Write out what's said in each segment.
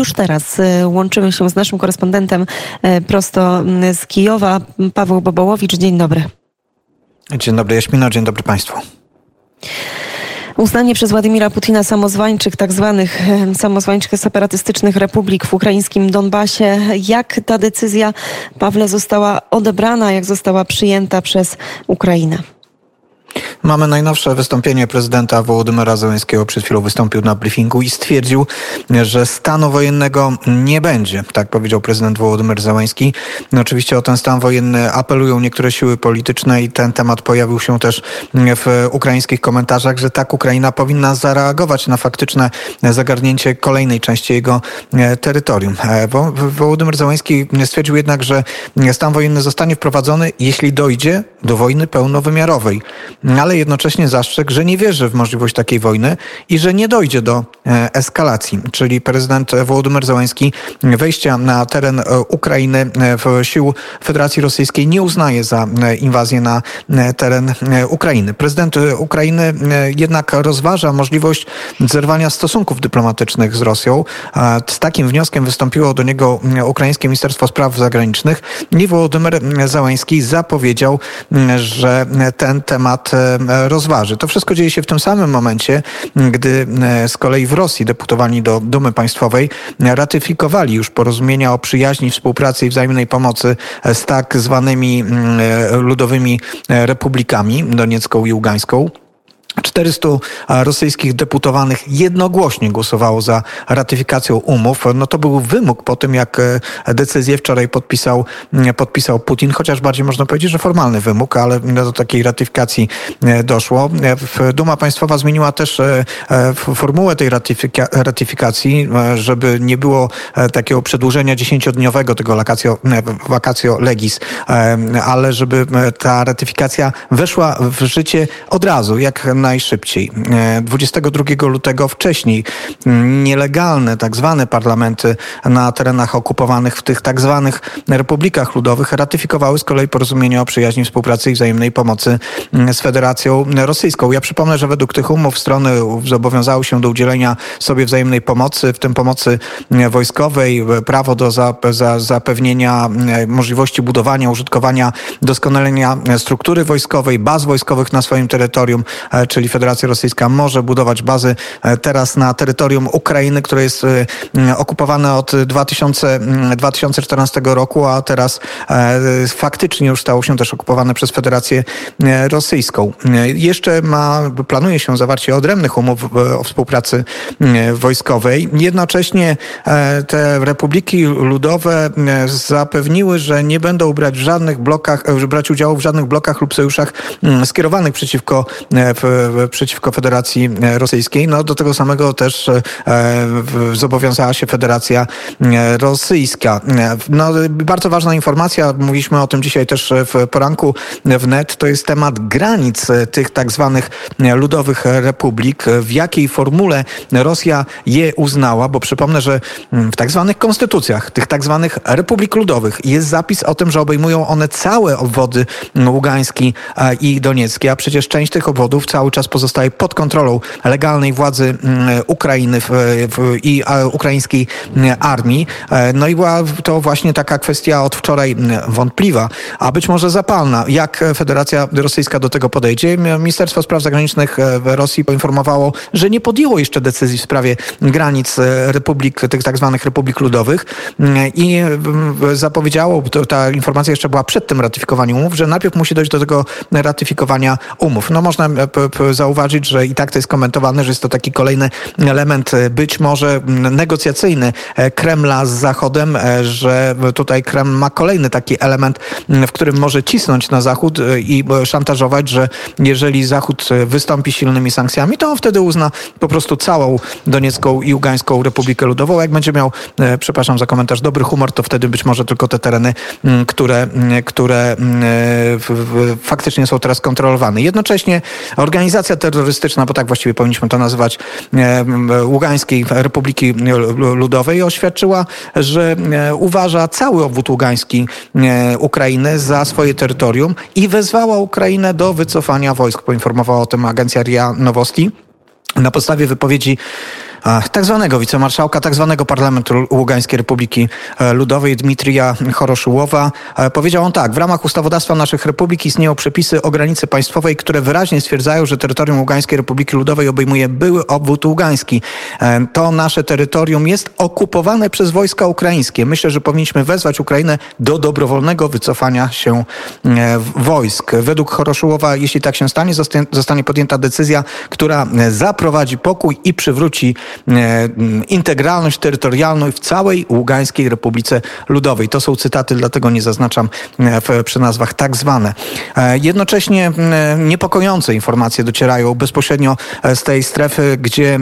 Już teraz e, łączymy się z naszym korespondentem e, prosto z Kijowa, Paweł Bobołowicz. Dzień dobry. Dzień dobry Jaśmino, dzień dobry Państwu. Uznanie przez Władimira Putina samozwańczych, tak zwanych e, samozwańczych separatystycznych republik w ukraińskim Donbasie. Jak ta decyzja, Pawle, została odebrana, jak została przyjęta przez Ukrainę? Mamy najnowsze wystąpienie prezydenta Wołodymyra Zełenskiego. Przed chwilą wystąpił na briefingu i stwierdził, że stanu wojennego nie będzie. Tak powiedział prezydent Wołodymyr Zełenski. No, oczywiście o ten stan wojenny apelują niektóre siły polityczne i ten temat pojawił się też w ukraińskich komentarzach, że tak Ukraina powinna zareagować na faktyczne zagarnięcie kolejnej części jego e, terytorium. E, Wołodymyr Zełenski stwierdził jednak, że stan wojenny zostanie wprowadzony, jeśli dojdzie do wojny pełnowymiarowej ale jednocześnie zastrzegł, że nie wierzy w możliwość takiej wojny i że nie dojdzie do e, eskalacji. Czyli prezydent Wołodymyr Załański wejścia na teren e, Ukrainy e, w sił Federacji Rosyjskiej nie uznaje za inwazję na teren Ukrainy. Prezydent Ukrainy jednak rozważa możliwość zerwania stosunków dyplomatycznych z Rosją. Z takim wnioskiem wystąpiło do niego ukraińskie Ministerstwo Spraw Zagranicznych i Wołodymyr Załański zapowiedział, że ten temat rozważy. To wszystko dzieje się w tym samym momencie, gdy e, z kolei w Rosji deputowani do Dumy Państwowej ratyfikowali już porozumienia o przyjaźni, współpracy i wzajemnej pomocy z tak zwanymi e, ludowymi e, republikami Doniecką i Ługańską. 400 rosyjskich deputowanych jednogłośnie głosowało za ratyfikacją umów. No to był wymóg po tym, jak e, decyzję wczoraj podpisał, podpisał Putin, chociaż bardziej można powiedzieć, że formalny wymóg, ale do takiej ratyfikacji e, doszło. E, Duma Państwowa zmieniła też formułę tej ratyfika ratyfikacji, żeby nie było takiego przedłużenia dziesięciodniowego tego vacatio legis, ale żeby ta ratyfikacja weszła w życie od razu, jak najszybciej. 22 e, lutego wcześniej nielegalne tak zwane parlamenty na terenach okupowanych w tych tak zwanych republikach ludowych ratyfikowały z kolei porozumienie o przyjaźni, współpracy i wzajemnej pomocy z Federacją Rosyjską. Ja przypomnę, że według tych umów strony zobowiązały się do udzielenia sobie wzajemnej pomocy, w tym pomocy wojskowej, prawo do zapewnienia możliwości budowania, użytkowania, doskonalenia struktury wojskowej, baz wojskowych na swoim terytorium, e, czyli Federacja Rosyjska może budować bazy e, teraz na terytorium Ukrainy, które jest e, okupowane od 2000, 2014 roku, a teraz e, faktycznie już stało się też okupowane przez Federację Rosyjską. Jeszcze ma, planuje się zawarcie odrębnych umów o współpracy wojskowej. Jednocześnie te republiki ludowe zapewniły, że nie będą brać w żadnych blokach, brać udziału w żadnych blokach lub sojuszach skierowanych przeciwko przeciwko Federacji Rosyjskiej. No do tego samego też e, zobowiązała się Federacja e, Rosyjska. No, bardzo ważna informacja, mówiliśmy o tym dzisiaj też w poranku w net, to jest temat granic tych tak zwanych ludowych republik, w jakiej formule Rosja je uznała, bo przypomnę, że w tak zwanych konstytucjach tych tak zwanych republik ludowych jest zapis o tym, że obejmują one całe obwody Ługański e, i Doniecki, a przecież część tych obwodów cały czas pozostaje pod kontrolą legalnej władzy mm, Ukrainy i ukraińskiej mm, armii. E, no i była to właśnie taka kwestia od wczoraj mm, wątpliwa, a być może zapalna. Jak Federacja Rosyjska do tego podejdzie? Ministerstwo Spraw Zagranicznych e, Rosji poinformowało, że nie podjęło jeszcze decyzji w sprawie granic e, republik, tych tak zwanych republik ludowych i zapowiedziało, ta informacja jeszcze była przed tym ratyfikowaniem umów, że najpierw musi dojść do tego ratyfikowania umów. No można zauważyć, że i tak to jest komentowane, że jest to taki kolejny element e, być może negocjacyjny e, Kremla z Zachodem, e, że tutaj Kreml ma kolejny taki element, w którym może cisnąć na Zachód i szantażować, że jeżeli Zachód wystąpi silnymi sankcjami, to on wtedy uzna po prostu całą Doniecką i Ugańską Republikę Ludową. Jak będzie miał, przepraszam za komentarz, dobry humor, to wtedy być może tylko te tereny, które, które faktycznie są teraz kontrolowane. Jednocześnie organizacja organizacja terrorystyczna, bo tak właściwie powinniśmy to nazywać, e, Ługańskiej Republiki Ludowej oświadczyła, że e, uważa cały obwód ługański e, Ukrainy za swoje terytorium i wezwała Ukrainę do wycofania wojsk. Poinformowała o tym agencja RIA Nowosti. Na podstawie wypowiedzi tak zwanego wicemarszałka, tak zwanego Parlamentu Ługańskiej Republiki Ludowej Dmitrija Choroszułowa. Powiedział on tak, w ramach ustawodawstwa naszych republik istnieją przepisy o granicy państwowej, które wyraźnie stwierdzają, że terytorium Ługańskiej Republiki Ludowej obejmuje były obwód ługański. To nasze terytorium jest okupowane przez wojska ukraińskie. Myślę, że powinniśmy wezwać Ukrainę do dobrowolnego wycofania się wojsk. Według Choroszułowa, jeśli tak się stanie, zostanie podjęta decyzja, która zaprowadzi pokój i przywróci integralność terytorialną w całej Ługańskiej Republice Ludowej. To są cytaty, dlatego nie zaznaczam w, przy nazwach tak zwane. Jednocześnie niepokojące informacje docierają bezpośrednio z tej strefy, gdzie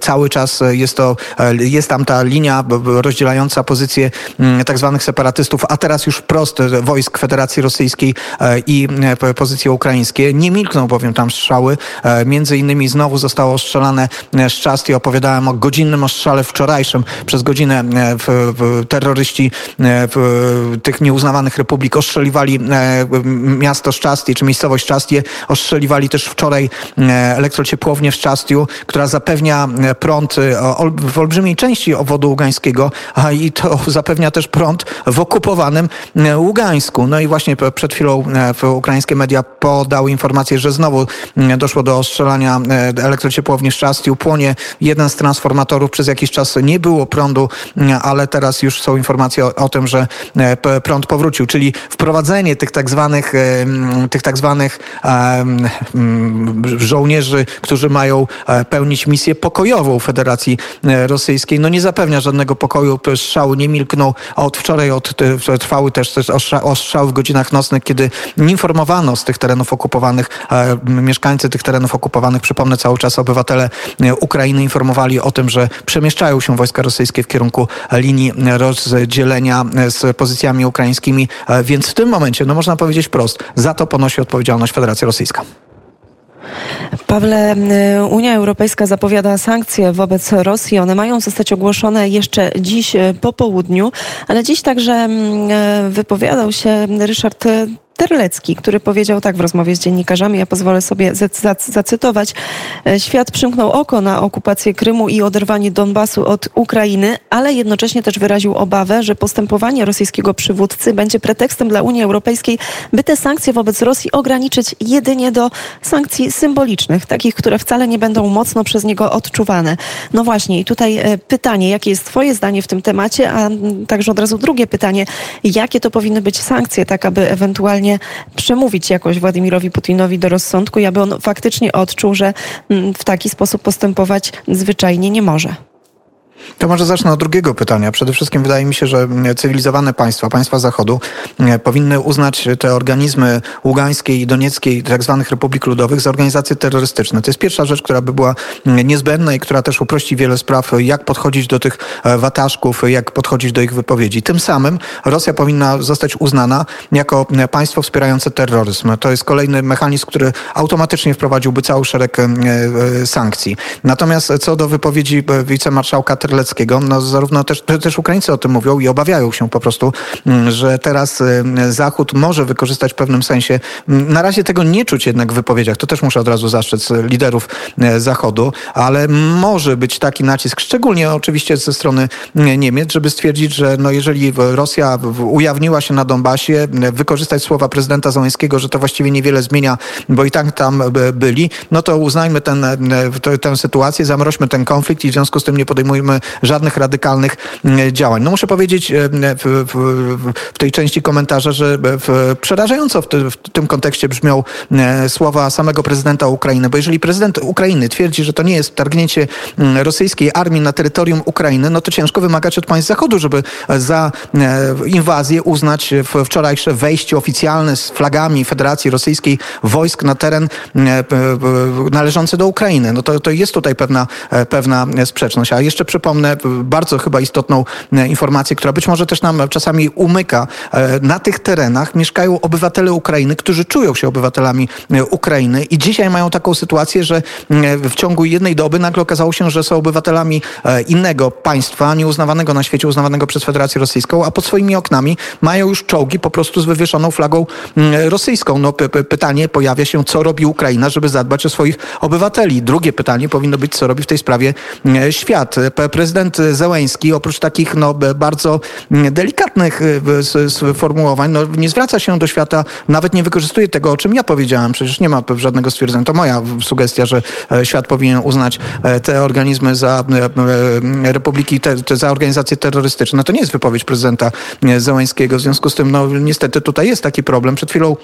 cały czas jest to, jest tam ta linia rozdzielająca pozycje tak zwanych separatystów, a teraz już wprost wojsk Federacji Rosyjskiej i pozycje ukraińskie. Nie milkną bowiem tam strzały. Między innymi znowu zostało ostrzelane Szczast i opowiadałem o godzinnym ostrzale wczorajszym. Przez godzinę terroryści tych nieuznawanych republik ostrzeliwali miasto Szczastie, czy miejscowość Szczastie. Ostrzeliwali też wczoraj elektrociepłownię w Szczastiu, która zapewnia prąd w olbrzymiej części obwodu ługańskiego, a i to zapewnia też prąd w okupowanym Ługańsku. No i właśnie przed chwilą ukraińskie media podały informację, że znowu doszło do ostrzelania elektrociepłowni w Szczastiu. Płonie jeden z transformatorów. Przez jakiś czas nie było prądu, ale teraz już są informacje o, o tym, że prąd powrócił. Czyli wprowadzenie tych tak zwanych, tych tak zwanych żołnierzy, którzy mają pełnić misję pokojową Federacji Rosyjskiej, no nie zapewnia żadnego pokoju. Strzały nie milkną. Od wczoraj od, trwały też, też ostrzały w godzinach nocnych, kiedy nie informowano z tych terenów okupowanych, mieszkańcy tych terenów okupowanych, przypomnę cały czas obywatele Ukrainy informowali o tym, że przemieszczają się wojska rosyjskie w kierunku linii rozdzielenia z pozycjami ukraińskimi, więc w tym momencie, no można powiedzieć prost, za to ponosi odpowiedzialność Federacja Rosyjska. Pawle, Unia Europejska zapowiada sankcje wobec Rosji. One mają zostać ogłoszone jeszcze dziś y, po południu, ale dziś także y, wypowiadał się Ryszard Terlecki, który powiedział tak w rozmowie z dziennikarzami, ja pozwolę sobie zacytować. E, świat przymknął oko na okupację Krymu i oderwanie Donbasu od Ukrainy, ale jednocześnie też wyraził obawę, że postępowanie rosyjskiego przywódcy będzie pretekstem dla Unii Europejskiej, by te sankcje wobec Rosji ograniczyć jedynie do sankcji symbolicznych, takich, które wcale nie będą mocno przez niego odczuwane. No właśnie, i tutaj e, pytanie, jakie jest Twoje zdanie w tym temacie, a także od razu drugie pytanie, jakie to powinny być sankcje, tak aby ewentualnie przemówić jakoś Władimirowi Putinowi do rozsądku, aby on faktycznie odczuł, że mm, w taki sposób postępować zwyczajnie nie może. To może zacznę od drugiego pytania. Przede wszystkim wydaje mi się, że cywilizowane państwa, państwa Zachodu powinny uznać te organizmy ługańskiej i donieckiej tak zwanych republik ludowych za organizacje terrorystyczne. To jest pierwsza rzecz, która by była niezbędna i która też uprości wiele spraw, jak podchodzić do tych e, wataszków, jak podchodzić do ich wypowiedzi. Tym samym Rosja powinna zostać uznana jako państwo wspierające terroryzm. To jest kolejny mechanizm, który automatycznie wprowadziłby cały szereg e, e, sankcji. Natomiast co do wypowiedzi wicemarszałka Terleckiego, no zarówno też, też Ukraińcy o tym mówią i obawiają się po prostu, mm, że teraz y, Zachód może wykorzystać w pewnym sensie, mm, na razie tego nie czuć jednak w wypowiedziach, to też muszę od razu zastrzec liderów y, Zachodu, ale może być taki nacisk, szczególnie oczywiście ze strony y, Niemiec, żeby stwierdzić, że no jeżeli Rosja ujawniła się na Donbasie, wykorzystać słowa prezydenta Załęskiego, że to właściwie niewiele zmienia, bo i tak tam byli, no to uznajmy ten, tę sytuację, zamroźmy ten konflikt i w związku z tym nie podejmujmy żadnych radykalnych mm, działań. No muszę powiedzieć e, w, tej części komentarza, że przerażająco w, ty, w tym kontekście brzmią e, słowa samego prezydenta Ukrainy, bo jeżeli prezydent Ukrainy twierdzi, że to nie jest targnięcie mm, rosyjskiej armii na terytorium Ukrainy, no to ciężko wymagać od państw Zachodu, żeby za e, inwazję uznać wczorajsze wejście oficjalne z flagami Federacji Rosyjskiej wojsk na teren należący do Ukrainy. No to, to jest tutaj pewna, pewna sprzeczność. A jeszcze przypomnę, przypomnę bardzo chyba istotną informację, która być może też nam czasami umyka. Na tych terenach mieszkają obywatele Ukrainy, którzy czują się obywatelami Ukrainy i dzisiaj mają taką sytuację, że w ciągu jednej doby nagle okazało się, że są obywatelami innego państwa, nieuznawanego na świecie, uznawanego przez Federację Rosyjską, a pod swoimi oknami mają już czołgi po prostu z wywieszoną flagą rosyjską. No, pytanie pojawia się, co robi Ukraina, żeby zadbać o swoich obywateli. Drugie pytanie powinno być, co robi w tej sprawie świat. Prezydent Zełęński oprócz takich no, bardzo delikatnych sformułowań no, nie zwraca się do świata, nawet nie wykorzystuje tego, o czym ja powiedziałem. Przecież nie ma żadnego stwierdzenia. To moja sugestia, że świat powinien uznać te organizmy za republiki, te, za organizacje terrorystyczne. No to nie jest wypowiedź prezydenta Zełańskiego. W związku z tym, no niestety tutaj jest taki problem. Przed chwilą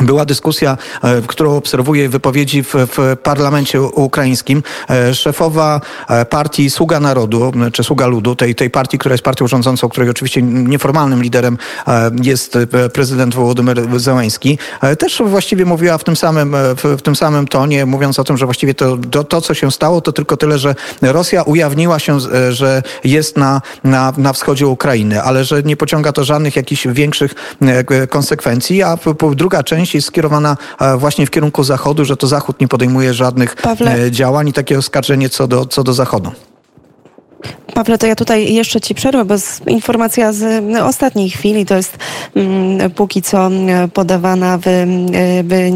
była dyskusja, e, którą obserwuję wypowiedzi w, w, parlamencie ukraińskim. E, szefowa e, partii Sługa Narodu, czy Sługa Ludu, tej, tej partii, która jest partią rządzącą, której oczywiście nieformalnym liderem jest prezydent Wołodymyr Zełański, też właściwie mówiła w tym samym, w, w tym samym tonie, mówiąc o tym, że właściwie to, to, to, co się stało, to tylko tyle, że Rosja ujawniła się, że jest na, na, na wschodzie Ukrainy, ale że nie pociąga to żadnych jakichś większych konsekwencji, a druga część jest skierowana e, właśnie w kierunku Zachodu, że to Zachód nie podejmuje żadnych Pawle. E, działań i takie oskarżenie co do, co do Zachodu. Pawle, to ja tutaj jeszcze Ci przerwę, bo informacja z ostatniej chwili to jest mm, póki co mm, podawana w, w,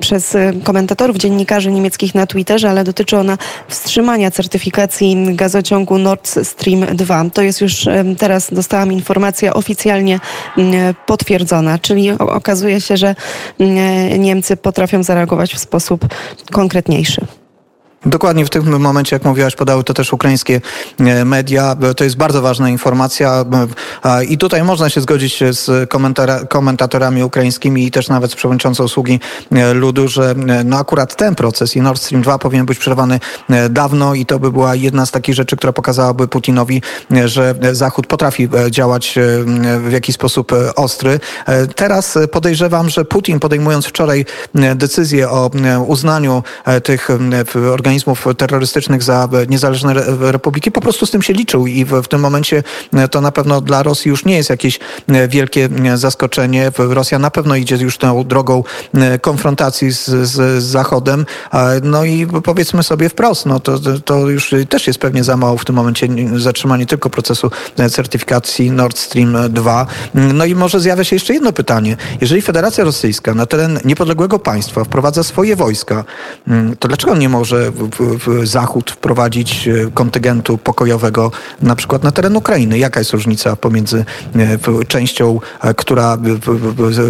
przez komentatorów, dziennikarzy niemieckich na Twitterze, ale dotyczy ona wstrzymania certyfikacji gazociągu Nord Stream 2. To jest już teraz, dostałam informacja oficjalnie mm, potwierdzona, czyli okazuje się, że Niemcy potrafią zareagować w sposób konkretniejszy. Dokładnie w tym momencie, jak mówiłaś, podały to też ukraińskie e, media. To jest bardzo ważna informacja i tutaj można się zgodzić z komentatorami ukraińskimi i też nawet z przewodniczącą usługi e, ludu, że e, no akurat ten proces i Nord Stream 2 powinien być przerwany dawno i to by była jedna z takich rzeczy, która pokazałaby Putinowi, że Zachód potrafi działać w jakiś sposób ostry. Teraz podejrzewam, że Putin podejmując wczoraj decyzję o uznaniu tych organizacji organizmów terrorystycznych za niezależne republiki, po prostu z tym się liczył i w, w tym momencie e, to na pewno dla Rosji już nie jest jakieś e, wielkie e, zaskoczenie. Rosja na pewno idzie już tą drogą konfrontacji z, z Zachodem. No i powiedzmy sobie wprost, no to, to już też jest pewnie za mało w tym momencie zatrzymanie tylko procesu certyfikacji Nord Stream 2. No i może zjawia się jeszcze jedno pytanie. Jeżeli Federacja Rosyjska na teren niepodległego państwa wprowadza swoje wojska, mm, to dlaczego nie może Zachód wprowadzić e, kontyngentu pokojowego na przykład na teren Ukrainy. Jaka jest różnica pomiędzy e, częścią, e, która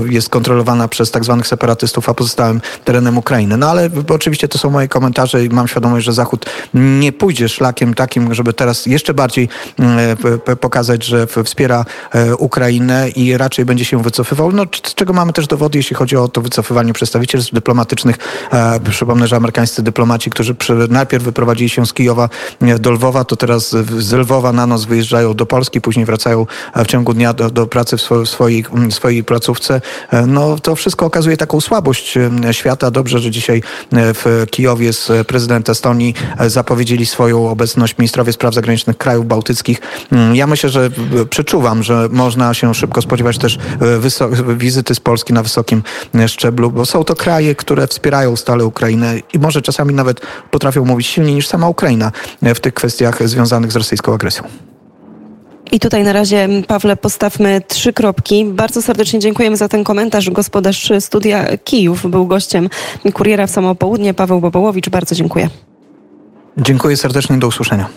jest kontrolowana przez tak zwanych separatystów, a pozostałym terenem Ukrainy? No ale oczywiście to są moje komentarze i mam świadomość, że Zachód nie pójdzie szlakiem takim, żeby teraz jeszcze bardziej pokazać, że wspiera Ukrainę i raczej będzie się wycofywał. No, z czego mamy też dowody, jeśli chodzi o to wycofywanie przedstawicielstw dyplomatycznych. Przypomnę, że amerykańscy dyplomaci, którzy najpierw wyprowadzili się z Kijowa do Lwowa, to teraz z Lwowa na noc wyjeżdżają do Polski, później wracają w ciągu dnia do, do pracy w swojej, swojej placówce. No to wszystko okazuje taką słabość świata. Dobrze, że dzisiaj w Kijowie z prezydent Estonii zapowiedzieli swoją obecność ministrowie spraw zagranicznych krajów bałtyckich. Ja myślę, że przeczuwam, że można się szybko spodziewać też wizyty z Polski na wysokim szczeblu, bo są to kraje, które wspierają stale Ukrainę i może czasami nawet potrafią mówić silniej niż sama Ukraina w tych kwestiach związanych z rosyjską agresją. I tutaj na razie, Pawle, postawmy trzy kropki. Bardzo serdecznie dziękujemy za ten komentarz. Gospodarz studia Kijów był gościem kuriera w samo południe. Paweł Bobołowicz, bardzo dziękuję. Dziękuję serdecznie, do usłyszenia.